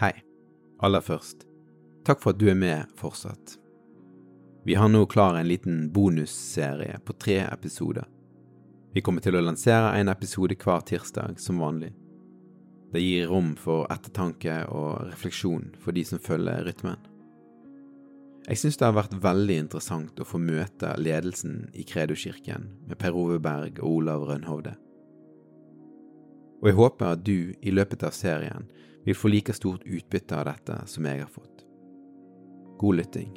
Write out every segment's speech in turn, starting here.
Hei. Aller først, takk for at du er med fortsatt. Vi har nå klar en liten bonusserie på tre episoder. Vi kommer til å lansere en episode hver tirsdag, som vanlig. Det gir rom for ettertanke og refleksjon for de som følger rytmen. Jeg synes det har vært veldig interessant å få møte ledelsen i Kredo-kirken med Per Ove Berg og Olav Rønhovde. Og jeg håper at du i løpet av serien vil få like stort utbytte av dette som jeg har fått. God lytting.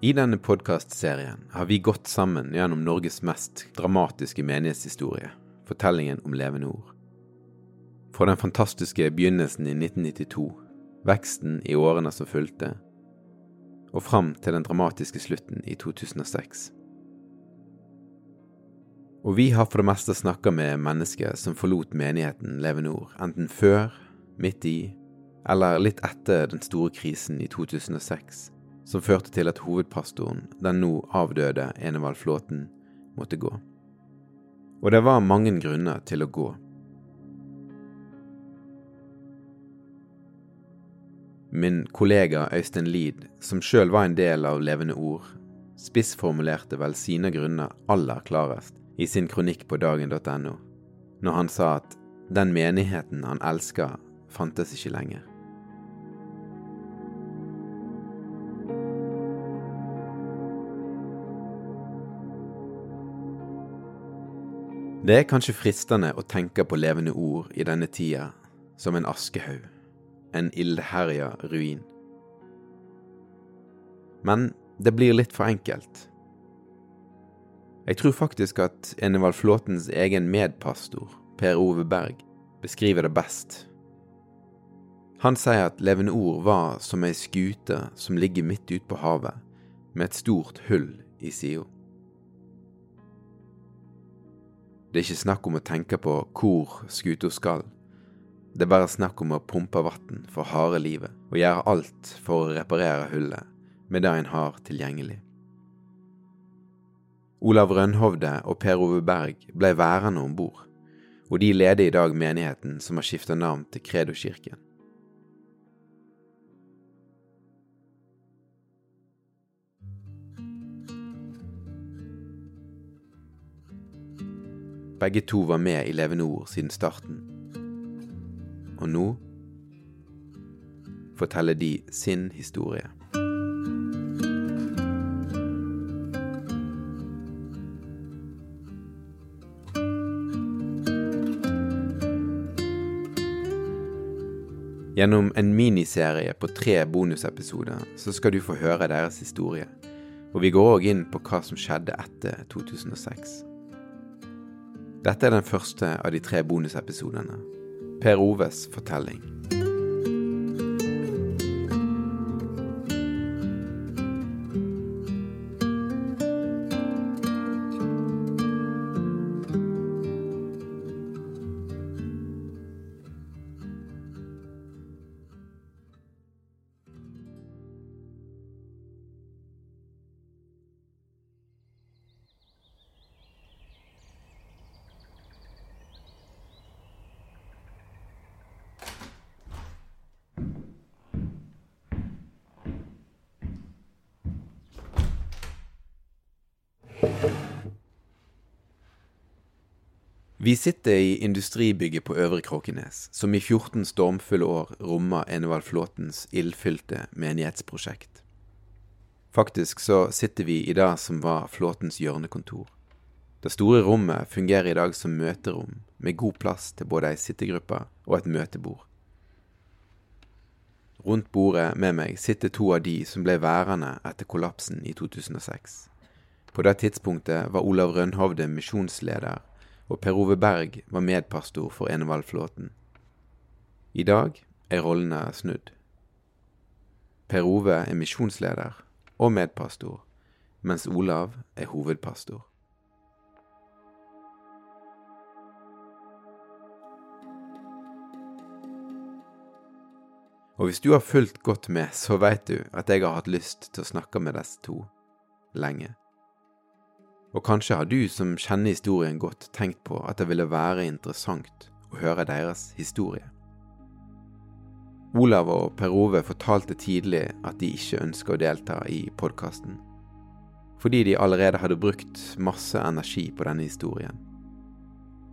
I denne podkastserien har vi gått sammen gjennom Norges mest dramatiske menighetshistorie, fortellingen om levende ord. Fra den fantastiske begynnelsen i 1992, veksten i årene som fulgte, og fram til den dramatiske slutten i 2006. Og vi har for det meste snakka med mennesker som forlot menigheten Levenor, enten før, midt i eller litt etter den store krisen i 2006 som førte til at hovedpastoren, den nå avdøde Enevald Flåten, måtte gå. Og det var mange grunner til å gå. Min kollega Øystein Lid, som sjøl var en del av Levende Ord, spissformulerte vel sine grunner aller klarest i sin kronikk på dagen.no, når han sa at den menigheten han elska, fantes ikke lenger. Det er kanskje fristende å tenke på levende ord i denne tida som en askehaug, en ildherja ruin. Men det blir litt for enkelt. Jeg tror faktisk at Enevald Flåtens egen medpastor, Per Ove Berg, beskriver det best. Han sier at levende ord var som ei skute som ligger midt ute på havet, med et stort hull i sida. Det er ikke snakk om å tenke på hvor skuta skal. Det er bare snakk om å pumpe vann for harde livet og gjøre alt for å reparere hullet med det en har tilgjengelig. Olav Rønhovde og Per Ove Berg ble værende om bord, og de leder i dag menigheten som har skifta navn til Kredokirken. Begge to var med i Levende Ord siden starten. Og nå forteller de sin historie. Gjennom en miniserie på tre bonusepisoder så skal du få høre deres historie, og vi går òg inn på hva som skjedde etter 2006. Dette er den første av de tre bonusepisodene. Per Oves fortelling. Vi sitter i industribygget på Øvre Kråkenes, som i 14 stormfulle år rommer Enevald Flåtens ildfylte menighetsprosjekt. Faktisk så sitter vi i det som var Flåtens hjørnekontor. Det store rommet fungerer i dag som møterom, med god plass til både ei sittegruppe og et møtebord. Rundt bordet med meg sitter to av de som ble værende etter kollapsen i 2006. På det tidspunktet var Olav Rønhovde misjonsleder og Per Ove Berg var medpastor for Enevaldflåten. I dag er rollene snudd. Per Ove er misjonsleder og medpastor, mens Olav er hovedpastor. Og hvis du har fulgt godt med, så veit du at jeg har hatt lyst til å snakke med disse to lenge. Og kanskje har du som kjenner historien godt, tenkt på at det ville være interessant å høre deres historie. Olav og Per Ove fortalte tidlig at de ikke ønsker å delta i podkasten, fordi de allerede hadde brukt masse energi på denne historien.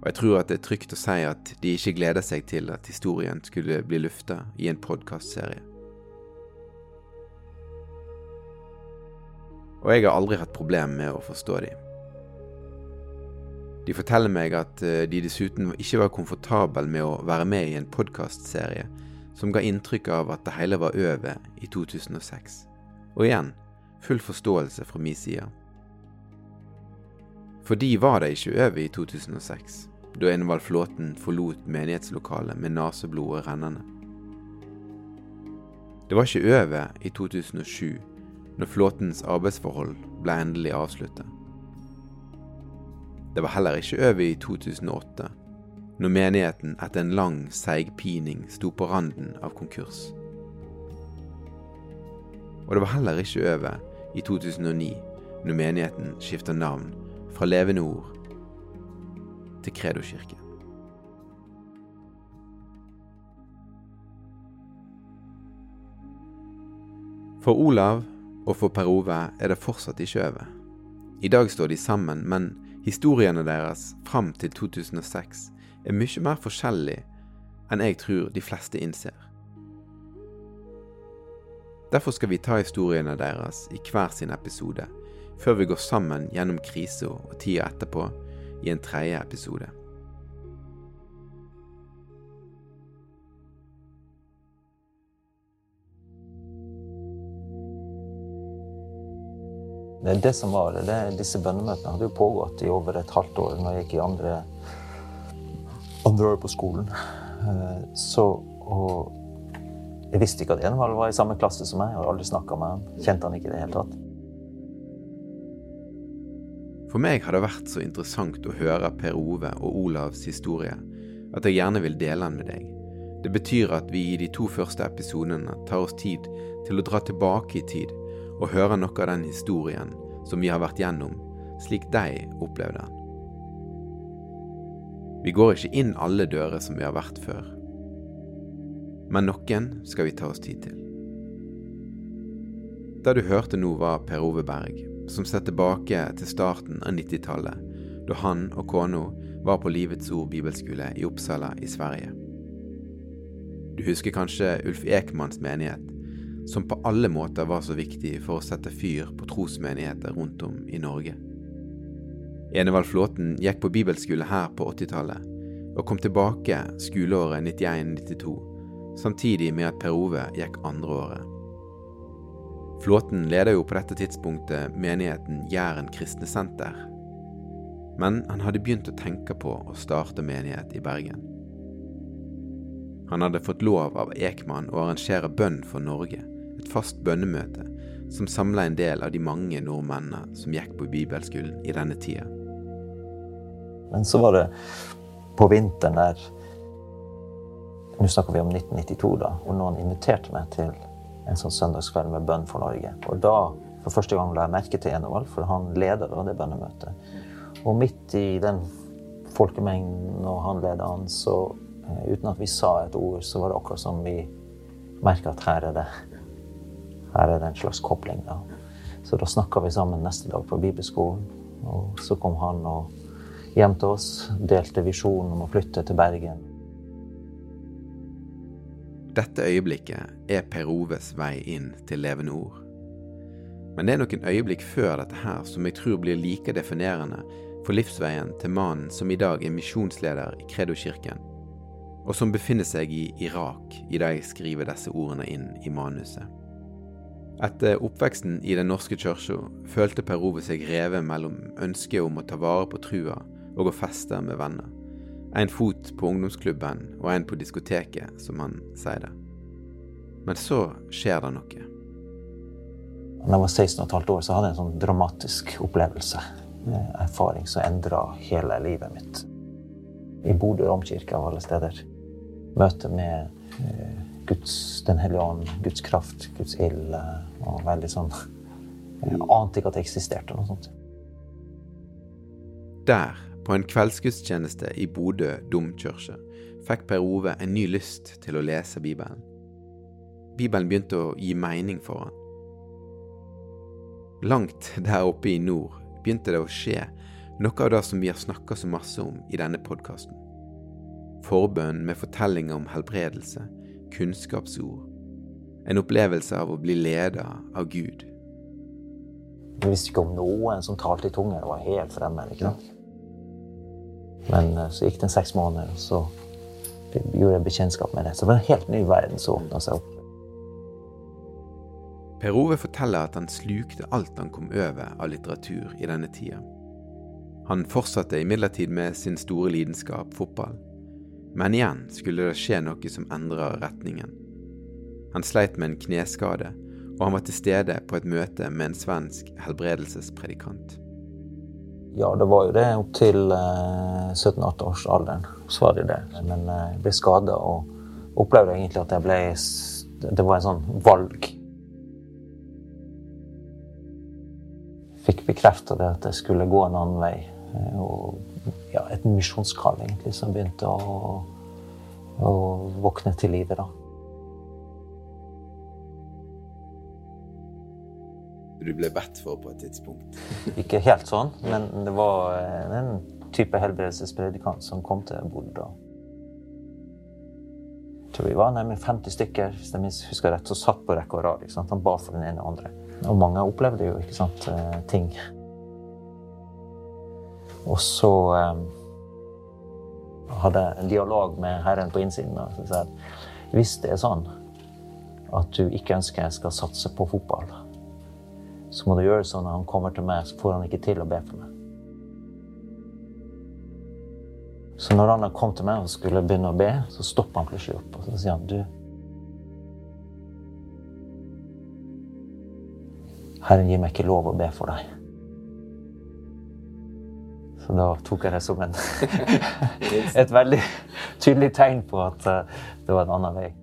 Og jeg tror at det er trygt å si at de ikke gleder seg til at historien skulle bli lufta i en podkastserie. Og jeg har aldri hatt problem med å forstå dem. De forteller meg at eh, de dessuten ikke var komfortabel med å være med i en podkastserie som ga inntrykk av at det hele var over i 2006. Og igjen, full forståelse fra min side. For de var det ikke over i 2006, da Enevald Flåten forlot menighetslokalet med neseblodet rennende. Det var ikke over i 2007, når Flåtens arbeidsforhold ble endelig avsluttet. Det var heller ikke over i 2008, når menigheten etter en lang seigpining sto på randen av konkurs. Og det var heller ikke over i 2009, når menigheten skifta navn fra Levende Ord til Kredokirken. For Olav og for Per Ove er det fortsatt ikke over. I dag står de sammen, men Historiene deres fram til 2006 er mye mer forskjellig enn jeg tror de fleste innser. Derfor skal vi ta historiene deres i hver sin episode, før vi går sammen gjennom krisa og tida etterpå i en tredje episode. Det er det som var det. Disse bønnemøtene hadde jo pågått i over et halvt år når jeg gikk i andre, andre år på skolen. Eh, så og Jeg visste ikke at Envald var i samme klasse som meg. Jeg har aldri snakka med han. Kjente han ikke i det hele tatt. For meg har det vært så interessant å høre Per Ove og Olavs historie at jeg gjerne vil dele den med deg. Det betyr at vi i de to første episodene tar oss tid til å dra tilbake i tid og høre noe av den historien som vi har vært gjennom, slik de opplevde den. Vi går ikke inn alle dører som vi har vært før, men noen skal vi ta oss tid til. Det du hørte nå, var Per Ove Berg, som ser tilbake til starten av 90-tallet, da han og kona var på Livets Ord bibelskole i Uppsala i Sverige. Du husker kanskje Ulf Ekmanns menighet, som på alle måter var så viktig for å sette fyr på trosmenigheter rundt om i Norge. Enevald Flåten gikk på bibelskole her på 80-tallet, og kom tilbake skoleåret 91-92 samtidig med at Per Ove gikk andreåret. Flåten leder jo på dette tidspunktet menigheten Jæren kristne senter. Men han hadde begynt å tenke på å starte menighet i Bergen. Han hadde fått lov av Ekman å arrangere Bønn for Norge, et fast bønnemøte som samla en del av de mange nordmennene som gikk på bibelskolen i denne tida. Men så var det på vinteren der Nå snakker vi om 1992, da, hvor noen inviterte meg til en sånn søndagskveld med bønn for Norge. Og da for første gang la jeg merke til Enevald, for han leder da det bønnemøtet. Og midt i den folkemengden og han leder an, så eh, uten at vi sa et ord, så var det akkurat som vi merka at her er det her er det en slags kobling. da. Så da snakka vi sammen neste dag på bibelskolen. Og så kom han og hjem til oss, delte visjonen om å flytte til Bergen. Dette øyeblikket er Per Oves vei inn til levende ord. Men det er noen øyeblikk før dette her som jeg tror blir like definerende for livsveien til mannen som i dag er misjonsleder i Kredo-kirken, og som befinner seg i Irak i dag jeg skriver disse ordene inn i manuset. Etter oppveksten i Den norske kirka følte Per Ove seg revet mellom ønsket om å ta vare på trua og å feste med venner. En fot på ungdomsklubben og en på diskoteket, som han sier det. Men så skjer det noe. Da jeg var 16 15 år, så hadde jeg en sånn dramatisk opplevelse. Erfaring som endra hele livet mitt. I Bodø domkirke av alle steder. Møte med eh, Guds, Den hellige ånd, Guds kraft, Guds ild. Og veldig sånn Jeg ante ikke at det eksisterte noe sånt. Der på en kveldsgudstjeneste i Bodø domkirke fikk Per Ove en ny lyst til å lese Bibelen. Bibelen begynte å gi mening for han. Langt der oppe i nord begynte det å skje noe av det som vi har snakka så masse om i denne podkasten. Forbønn med fortellinger om helbredelse, kunnskapsord, en opplevelse av å bli leda av Gud. Jeg visste ikke om noen som talte i tunger. Det var helt fremmed. ikke sant? Men eh, så gikk det seks måneder, og så gjorde jeg bekjentskap med det. Så det var en helt ny verden som åpna seg opp. Per Ove forteller at han slukte alt han kom over av litteratur i denne tida. Han fortsatte imidlertid med sin store lidenskap, fotball. Men igjen skulle det skje noe som endra retningen. Han sleit med en kneskade, og han var til stede på et møte med en svensk helbredelsespredikant. Ja, det var jo det opp til eh, 17-18-årsalderen. Så var det det. Men eh, jeg ble skada og opplevde egentlig at jeg ble Det var en sånn valg. Fikk bekrefta det at jeg skulle gå en annen vei. Eh, og ja, et misjonskall, egentlig, som begynte å, å våkne til live, da. Du ble bedt for på et tidspunkt? Ikke helt sånn, men det var en type helbredelsespredikant som kom til Bodø. Jeg tror vi var nærmere 50 stykker hvis jeg husker rett, som satt på rekke og rad. Han ba for den ene og andre. Og mange opplevde jo ikke sant, eh, ting. Og så eh, hadde jeg en dialog med Herren på innsiden. Og så sa jeg hvis det er sånn at du ikke ønsker jeg skal satse på fotball så må du gjøre det sånn når han kommer til meg, så får han ikke til å be for meg. Så når han kom til meg og skulle begynne å be, så stopper han plutselig opp og så sier han, du Herren gir meg ikke lov å be for deg. Så da tok jeg det som en et veldig tydelig tegn på at eh, det var en annen vei.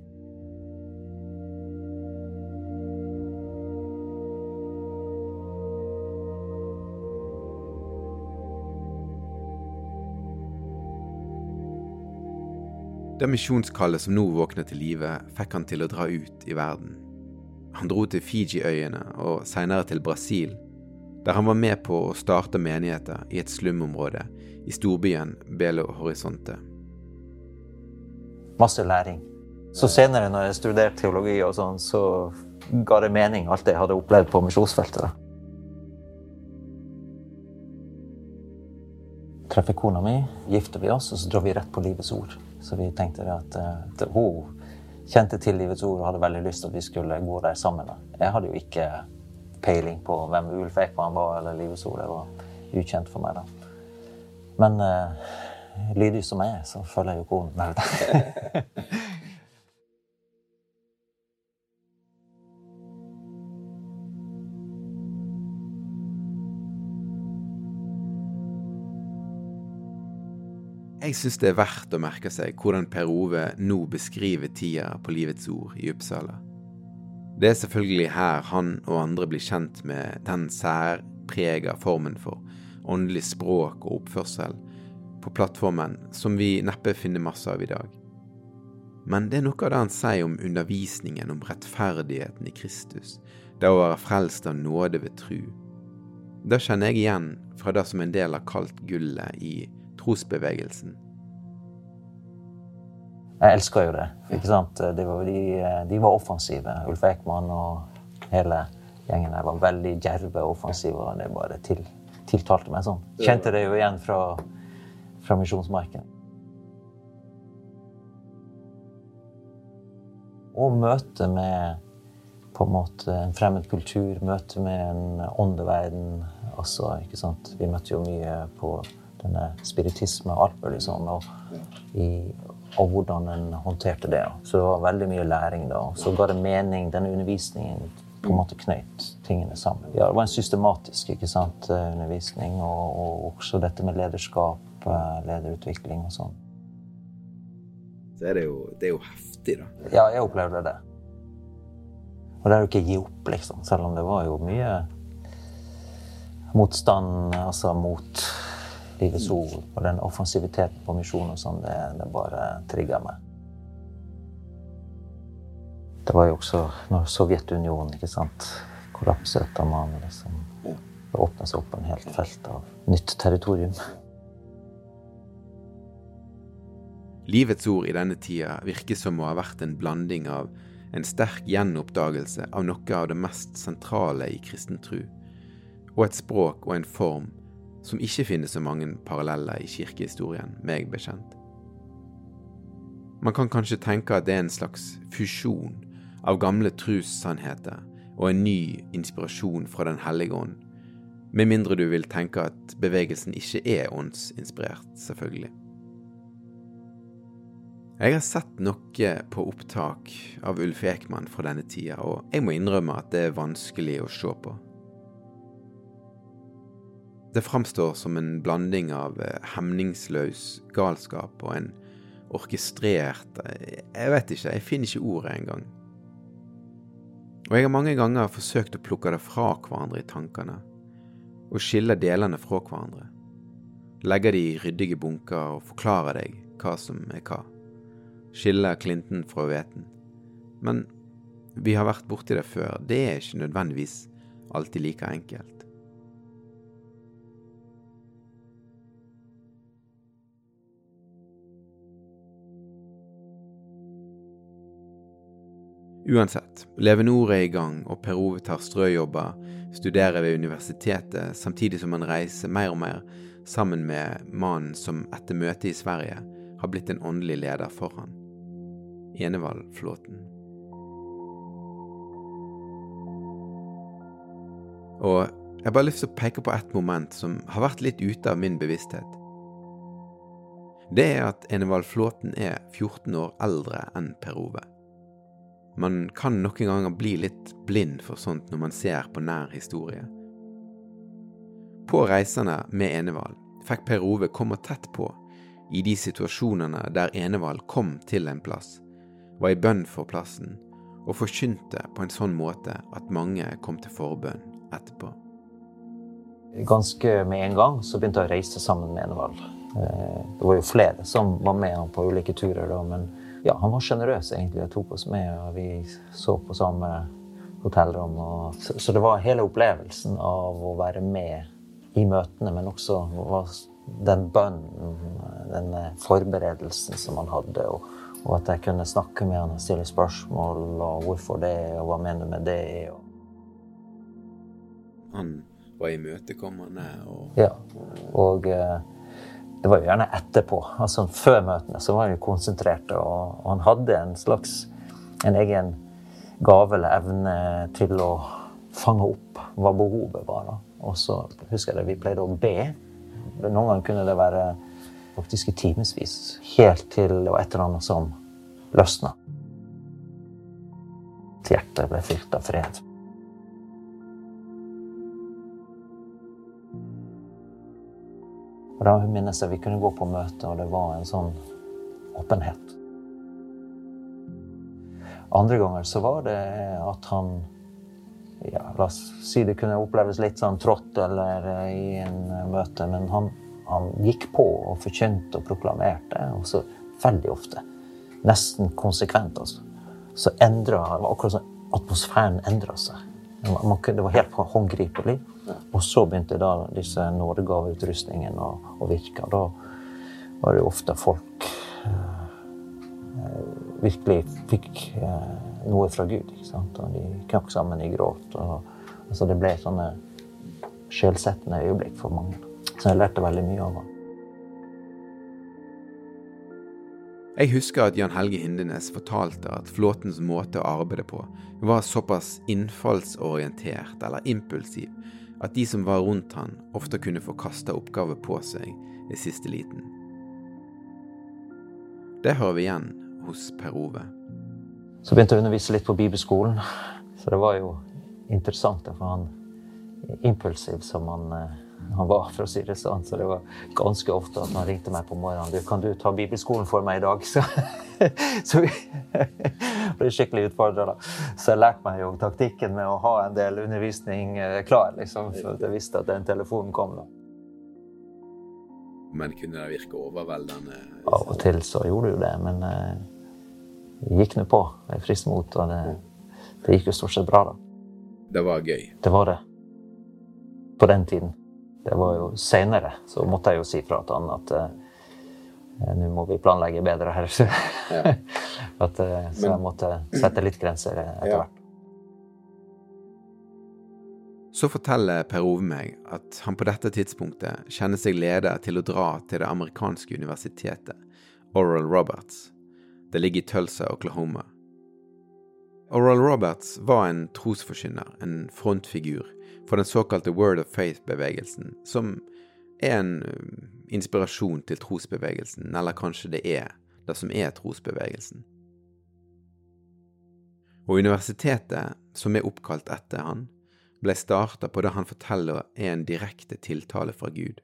Det misjonskallet som nå våknet til live, fikk han til å dra ut i verden. Han dro til Fiji-øyene og senere til Brasil, der han var med på å starte menigheter i et slumområde i storbyen Belo Horizonte. Masse læring. Så senere, når jeg studerte teologi og sånn, så ga det mening, alt det jeg hadde opplevd på misjonsfeltet. Treffer kona mi, gifter vi oss, og så drar vi rett på Livets ord. Så vi tenkte at, at hun kjente til Livets Ord og hadde veldig lyst til at vi skulle gå der sammen. Jeg hadde jo ikke peiling på hvem Ulf Ekman var eller Livets Sol. Det var ukjent for meg da. Men uh, lydig som jeg er, så følger jeg jo koden. Nei, Jeg syns det er verdt å merke seg hvordan Per Ove nå beskriver tida på Livets Ord i Uppsala. Det er selvfølgelig her han og andre blir kjent med den særprega formen for åndelig språk og oppførsel på plattformen som vi neppe finner masse av i dag. Men det er noe av det han sier om undervisningen om rettferdigheten i Kristus, det å være frelst av nåde ved tru. Det kjenner jeg igjen fra det som en del har kalt gullet i trosbevegelsen. Jeg elsker jo det. ikke sant? De var, de, de var offensive. Ulf Ekman og hele gjengen der var veldig djerve og offensive. og Det bare til, tiltalte meg sånn. Kjente det jo igjen fra, fra Misjonsmarken. Og møte med på en måte en fremmed kultur, møte med en åndeverden også. ikke sant? Vi møtte jo mye på denne spiritisme og alt mulig sånn. Og, i, og hvordan en håndterte det. Så det var veldig mye læring da. Så ga det mening. Denne undervisningen på en måte knøyt tingene sammen. Ja, det var en systematisk ikke sant, eh, undervisning, og, og også dette med lederskap, eh, lederutvikling og sånn. Så er det, jo, det er jo heftig, da. Ja, jeg opplevde det. Og det er jo ikke å gi opp, liksom. Selv om det var jo mye motstand altså mot Livets Ord og den offensiviteten på misjonen sånn, det, det bare trigga meg. Det var jo også når Sovjetunionen ikke sant, kollapset, da man liksom Det åpna seg opp en helt felt av nytt territorium. Livets ord i denne tida virker som å ha vært en blanding av en sterk gjenoppdagelse av noe av det mest sentrale i kristen tro, og et språk og en form som ikke finner så mange paralleller i kirkehistorien, meg bekjent. Man kan kanskje tenke at det er en slags fusjon av gamle trussannheter og en ny inspirasjon fra Den hellige ånd, med mindre du vil tenke at bevegelsen ikke er åndsinspirert, selvfølgelig. Jeg har sett noe på opptak av Ulf Ekman fra denne tida, og jeg må innrømme at det er vanskelig å se på. Det framstår som en blanding av eh, hemningsløs galskap og en orkestrert eh, Jeg vet ikke, jeg finner ikke ordet engang. Og jeg har mange ganger forsøkt å plukke det fra hverandre i tankene, og skille delene fra hverandre. Legge de i ryddige bunker og forklare deg hva som er hva. Skille klinten fra hveten. Men vi har vært borti det før, det er ikke nødvendigvis alltid like enkelt. Uansett, Levenor er i gang, og Per Ove tar strøjobber, studerer ved universitetet, samtidig som han reiser mer og mer sammen med mannen som etter møtet i Sverige har blitt en åndelig leder for han. Enevald Flåten. Og jeg har bare lyst til å peke på ett moment som har vært litt ute av min bevissthet. Det er at Enevald Flåten er 14 år eldre enn Per Ove. Man kan noen ganger bli litt blind for sånt når man ser på nær historie. På reisene med Enevald fikk Per Ove komme tett på i de situasjonene der Enevald kom til en plass, var i bønn for plassen og forkynte på en sånn måte at mange kom til forbønn etterpå. Ganske med en gang så begynte jeg å reise sammen med Enevald. Eh, det var jo flere som var med han på ulike turer da, men ja, han var sjenerøs, egentlig. og tok oss med, og vi så på samme hotellrom. Og, så, det var hele opplevelsen av å være med i møtene, men også den bønnen, den forberedelsen som han hadde. Og, og, at jeg kunne snakke med han og stille spørsmål, og hvorfor det, og hva mener du med det? Og... Han var imøtekommende og Ja. Og eh, det var jo gjerne etterpå. altså Før møtene så var han jo konsentrert, og, og, han hadde en slags en egen gave eller evne til å fange opp hva behovet var. Da. Og så husker jeg det, vi pleide å be. Noen ganger kunne det være faktisk i timevis. Helt til det var et eller annet som løsna. Hjertet ble fylt av fred. Og da minnes jeg vi kunne gå på møte, og det var en sånn åpenhet. Andre ganger så var det at han ja, La oss si det kunne oppleves litt sånn trått eller eh, i en eh, møte, men han, han gikk på og forkynte og proklamerte. Og så veldig ofte, nesten konsekvent, altså, så endra Akkurat som atmosfæren endra seg. Man, det var helt håndgripelig. Og så begynte da disse nådegaveutrustningen å, å virke. Da var det ofte folk eh, virkelig fikk eh, noe fra Gud. ikke sant? Og de knakk sammen i gråt. Og, altså det ble sånne sjelsettende øyeblikk for mange. Så jeg lærte veldig mye av ham. Jeg husker at Jan Helge Hindenes fortalte at flåtens måte å arbeide på var såpass innfallsorientert eller impulsiv at de som var rundt han, ofte kunne få kasta oppgaver på seg i siste liten. Det hører vi igjen hos Per Ove. Så begynte jeg å undervise litt på bibelskolen. Så det var jo interessant, for han impulsiv som han eh, han var, fra det sånn. Så det var ganske ofte at han ringte meg på morgenen. Du, 'Kan du ta bibelskolen for meg i dag?' Så, så vi ble skikkelig utfordra. Så jeg lærte meg jo taktikken med å ha en del undervisning eh, klar, liksom, for jeg visste at den telefonen kom. da. Men kunne det virke overveldende? Av og til så gjorde det jo det, men uh, det gikk nå på. Jeg frist mot, og det, det gikk jo stort sett bra, da. Det var gøy? Det var det. På den tiden. Det var jo seinere, så måtte jeg jo si fra til han at uh, nå må vi planlegge bedre her. Ja. at, uh, så jeg måtte sette litt grenser etter hvert. Så forteller Per Ove meg at han på dette tidspunktet kjenner seg leder til å dra til det amerikanske universitetet, Oral Roberts. Det ligger i Tulsa, Oklahoma. Oral Roberts var en trosforkynner, en frontfigur for den såkalte Word of Faith-bevegelsen, som er en um, inspirasjon til trosbevegelsen, eller kanskje det er det som er trosbevegelsen. Og universitetet, som er oppkalt etter han, ble starta på det han forteller er en direkte tiltale fra Gud.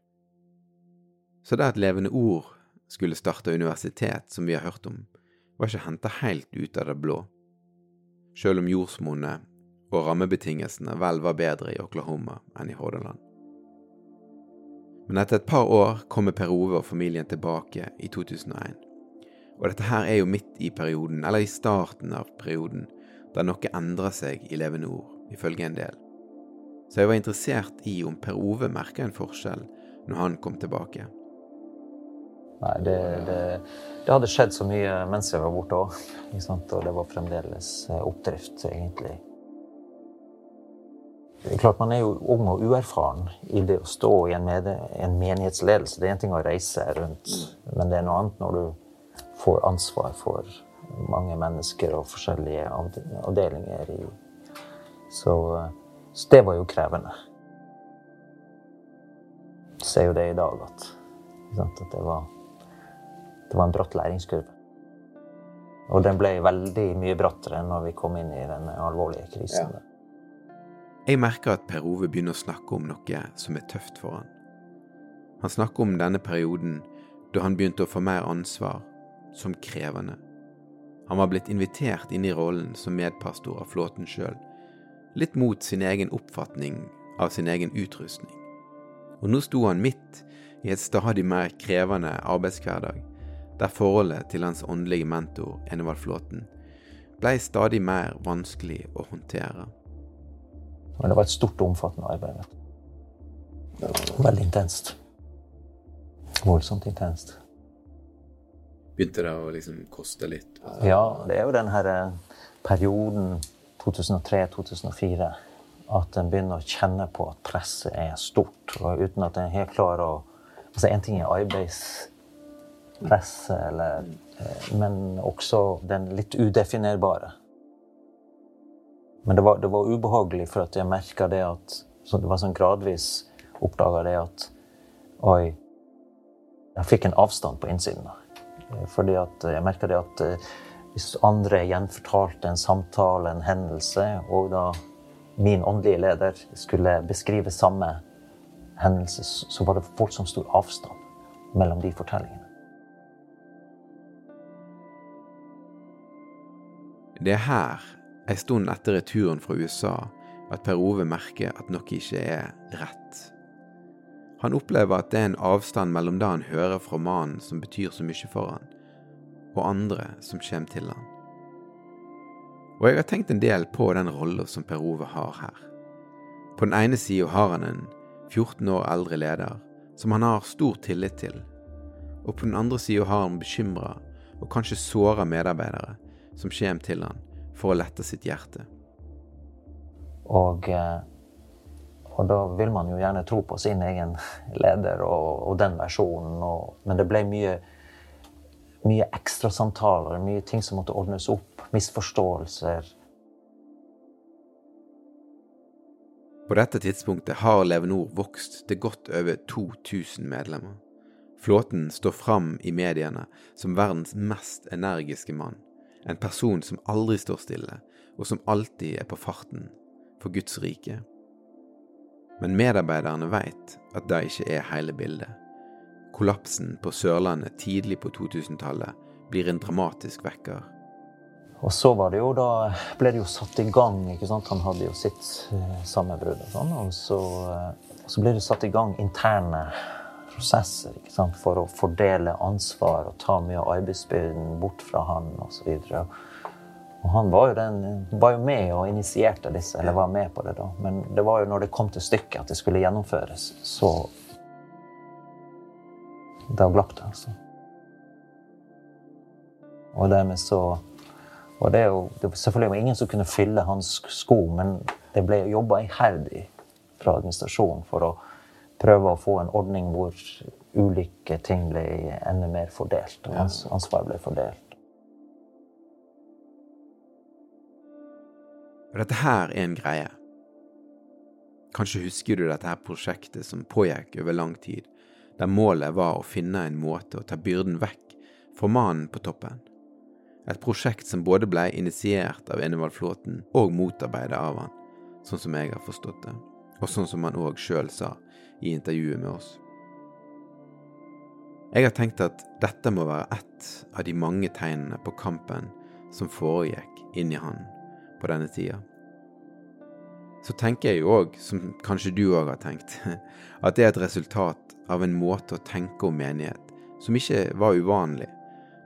Så det at Levende Ord skulle starte universitet, som vi har hørt om, var ikke henta helt ut av det blå. Sjøl om jordsmonnet og rammebetingelsene vel var bedre i Oklahoma enn i Hordaland. Men etter et par år kommer Per Ove og familien tilbake i 2001. Og dette her er jo midt i perioden, eller i starten av perioden, der noe endrer seg i Levende Ord, ifølge en del. Så jeg var interessert i om Per Ove merka en forskjell når han kom tilbake. Nei, det, det, det, hadde skjedd så mye mens jeg var borte òg. Og det var fremdeles eh, oppdrift, egentlig. Det er klart Man er jo ung og uerfaren i det å stå i en, en menighetsledelse. Det er en ting å reise rundt, men det er noe annet når du får ansvar for mange mennesker og forskjellige avdelinger. Så, så det var jo krevende. Jeg ser jo det i dag, at, at det, var, det var en bratt læringskurve. Og den ble veldig mye brattere når vi kom inn i den alvorlige krisen. Ja. Jeg merker at Per Ove begynner å snakke om noe som er tøft for han. Han snakker om denne perioden da han begynte å få mer ansvar, som krevende. Han var blitt invitert inn i rollen som medpastor av flåten sjøl, litt mot sin egen oppfatning av sin egen utrustning. Og nå sto han midt i et stadig mer krevende arbeidshverdag, der forholdet til hans åndelige mentor, Enevald Flåten, blei stadig mer vanskelig å håndtere. Men det var et stort og omfattende arbeid. Veldig intenst. Voldsomt intenst. Begynte det å liksom koste litt? Ja, det er jo den her eh, perioden 2003-2004 at en begynner å kjenne på at presset er stort. Og uten at en helt klarer å Altså, én ting er arbeidspresset, eller, eh, men også den litt udefinerbare Men det var, det var ubehagelig, for at jeg merka det at så Det var sånn gradvis oppdaga det at Oi. Jeg fikk en avstand på innsiden. Fordi at jeg merka det at eh, hvis andre gjenfortalte en samtale, en hendelse, og da min åndelige leder skulle beskrive samme hendelse, så var det voldsomt stor avstand mellom de fortellingene. Det er her, ei stund etter returen fra USA, at Per Ove merker at noe ikke er rett. Han opplever at det er en avstand mellom det han hører fra mannen som betyr så mye for han, og andre som kommer til han. Og jeg har tenkt en del på den rolla som Per Ove har her. På den ene sida har han en 14 år eldre leder som han har stor tillit til, og på den andre sida har han bekymra og kanskje såra medarbeidere som kommer til han for å lette sitt hjerte. Og, eh, og, da vil man jo gjerne tro på sin egen leder og, og den versjonen. Og, men det ble mye, mye ekstrasamtaler, mye ting som måtte ordnes opp. Misforståelser. På dette tidspunktet har Levenor vokst til godt over 2000 medlemmer. Flåten står fram i mediene som verdens mest energiske mann. En person som aldri står stille, og som alltid er på farten for Guds rike. Men medarbeiderne veit at det ikke er hele bildet. Kollapsen på Sørlandet tidlig på 2000-tallet blir en dramatisk vekker. Og så var det jo da ble det jo satt i gang. ikke sant? Han hadde jo sitt uh, sammenbrudd og sånn. Og så, uh, så ble det satt i gang interne prosesser for å fordele ansvar og ta mye av arbeidsbyrden bort fra han osv. Og han var jo, den, var jo med og initierte disse, eller var med på det da. Men det var jo når det kom til stykket at det skulle gjennomføres, så Da glapp det, altså. Og dermed så Og det er jo det var selvfølgelig ingen som kunne fylle hans sko, men det ble jobba iherdig fra administrasjonen for å prøve å få en ordning hvor ulike ting ble enda mer fordelt, og ans ansvar ble fordelt. Og dette her er en greie. Kanskje husker du dette her prosjektet som pågikk over lang tid, der målet var å finne en måte å ta byrden vekk fra mannen på toppen. Et prosjekt som både ble initiert av Enevald Flåten og motarbeidet av han, sånn som jeg har forstått det, og sånn som han òg sjøl sa i intervjuet med oss. Jeg har tenkt at dette må være ett av de mange tegnene på kampen som foregikk inni han på denne tida. Så tenker jeg jo òg, som kanskje du òg har tenkt, at det er et resultat av en måte å tenke om menighet som ikke var uvanlig,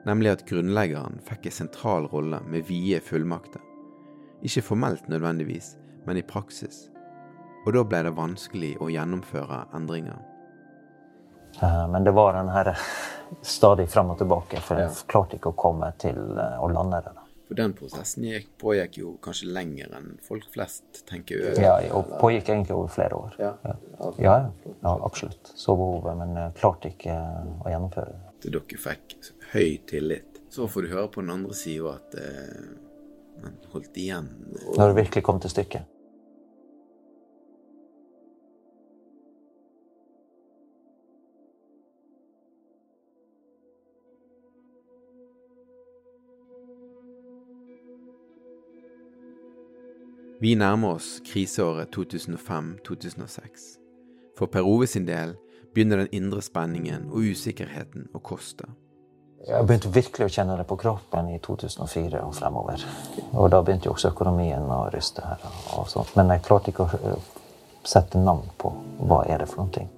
nemlig at grunnleggeren fikk en sentral rolle med vide fullmakter. Ikke formelt nødvendigvis, men i praksis og da ble det vanskelig å gjennomføre endringer. Eh, men det var den her stadig fram og tilbake, for jeg ja. klarte ikke å komme til eh, å lande det. For den prosessen gikk, pågikk jo kanskje lenger enn folk flest tenker over? Ja, og pågikk egentlig over flere år. Ja, ja. ja, ja absolutt. Så behovet, men klarte ikke å gjennomføre det. Til dere fikk høy tillit. Så får du høre på den andre sida at eh, man holdt igjen. Og... Når det virkelig kom til stykket. Vi nærmer oss kriseåret 2005-2006. For Per Ove sin del begynner den indre spenningen og usikkerheten å koste. Jeg begynte virkelig å kjenne det på kroppen i 2004 og fremover. Og da begynte jo også økonomien å ryste her. Men jeg klarte ikke å sette navn på hva er det for noen ting.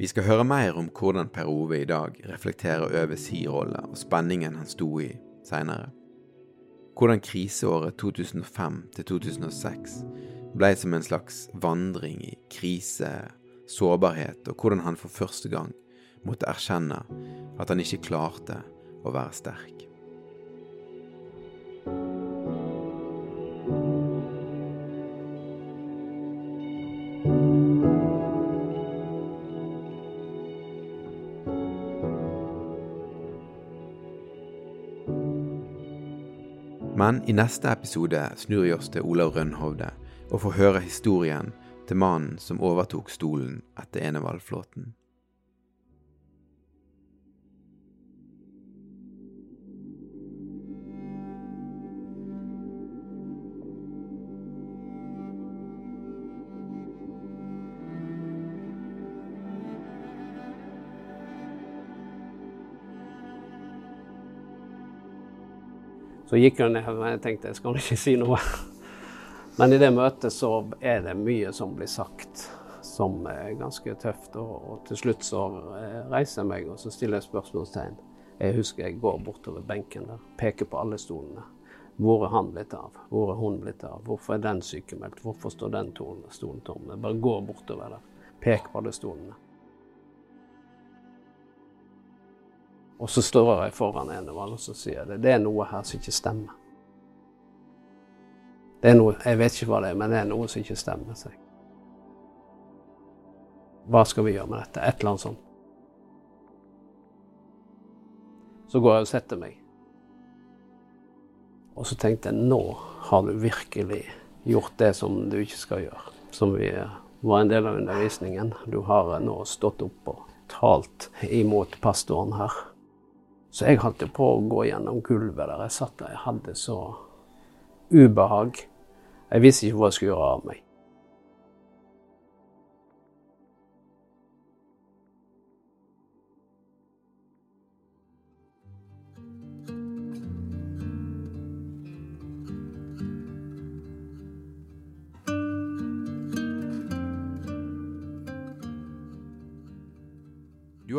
Vi skal høre mer om hvordan Per Ove i dag reflekterer over si rolle og spenningen han sto i seinere. Hvordan kriseåret 2005 til 2006 ble som en slags vandring i krise, sårbarhet, og hvordan han for første gang måtte erkjenne at han ikke klarte å være sterk. Men i neste episode snur vi oss til Olav Rønhovde og får høre historien til mannen som overtok stolen etter Enevaldflåten. Så gikk hun ned, og jeg tenkte jeg skal ikke si noe. Men i det møtet så er det mye som blir sagt som er ganske tøft. Og, og til slutt så eh, reiser jeg meg og så stiller jeg spørsmålstegn. Jeg husker jeg går bortover benken der, peker på alle stolene. Hvor er han blitt av? Hvor er hun blitt av? Hvorfor er den sykemeldt? Hvorfor står den stolen tom? Jeg bare går bortover der, peker på alle stolene. Og så står jeg foran Enevald og så sier det, det er noe her som ikke stemmer. Det er noe, Jeg vet ikke hva det er, men det er noe som ikke stemmer. seg. Hva skal vi gjøre med dette? Et eller annet sånt. Så går jeg og setter meg. Og så tenkte jeg nå har du virkelig gjort det som du ikke skal gjøre. Som vi var en del av undervisningen. Du har nå stått opp og talt imot pastoren her. Så jeg holdt på å gå gjennom gulvet der jeg satt. Jeg hadde så ubehag. Jeg visste ikke hva jeg skulle gjøre av meg.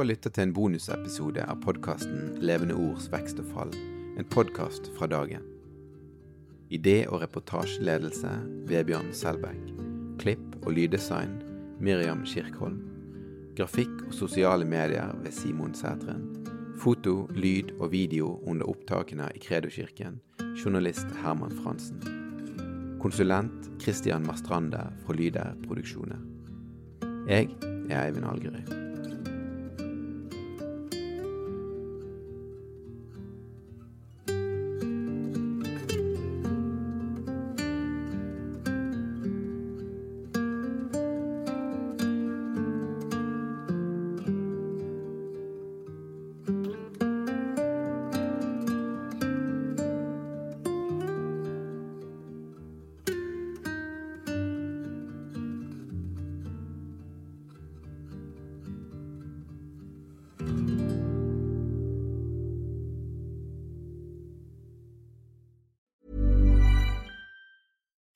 Har lyttet til en bonusepisode av podkasten Levende ords vekst og fall, en podkast fra dagen. Idé- og reportasjeledelse Vebjørn Selbekk. Klipp og lyddesign Miriam Kirkholm. Grafikk og sosiale medier ved Simon Sætren. Foto, lyd og video under opptakene i Kredokirken. Journalist Herman Fransen. Konsulent Christian Mastrande fra Lyder Produksjoner. Jeg er Eivind Algerøy.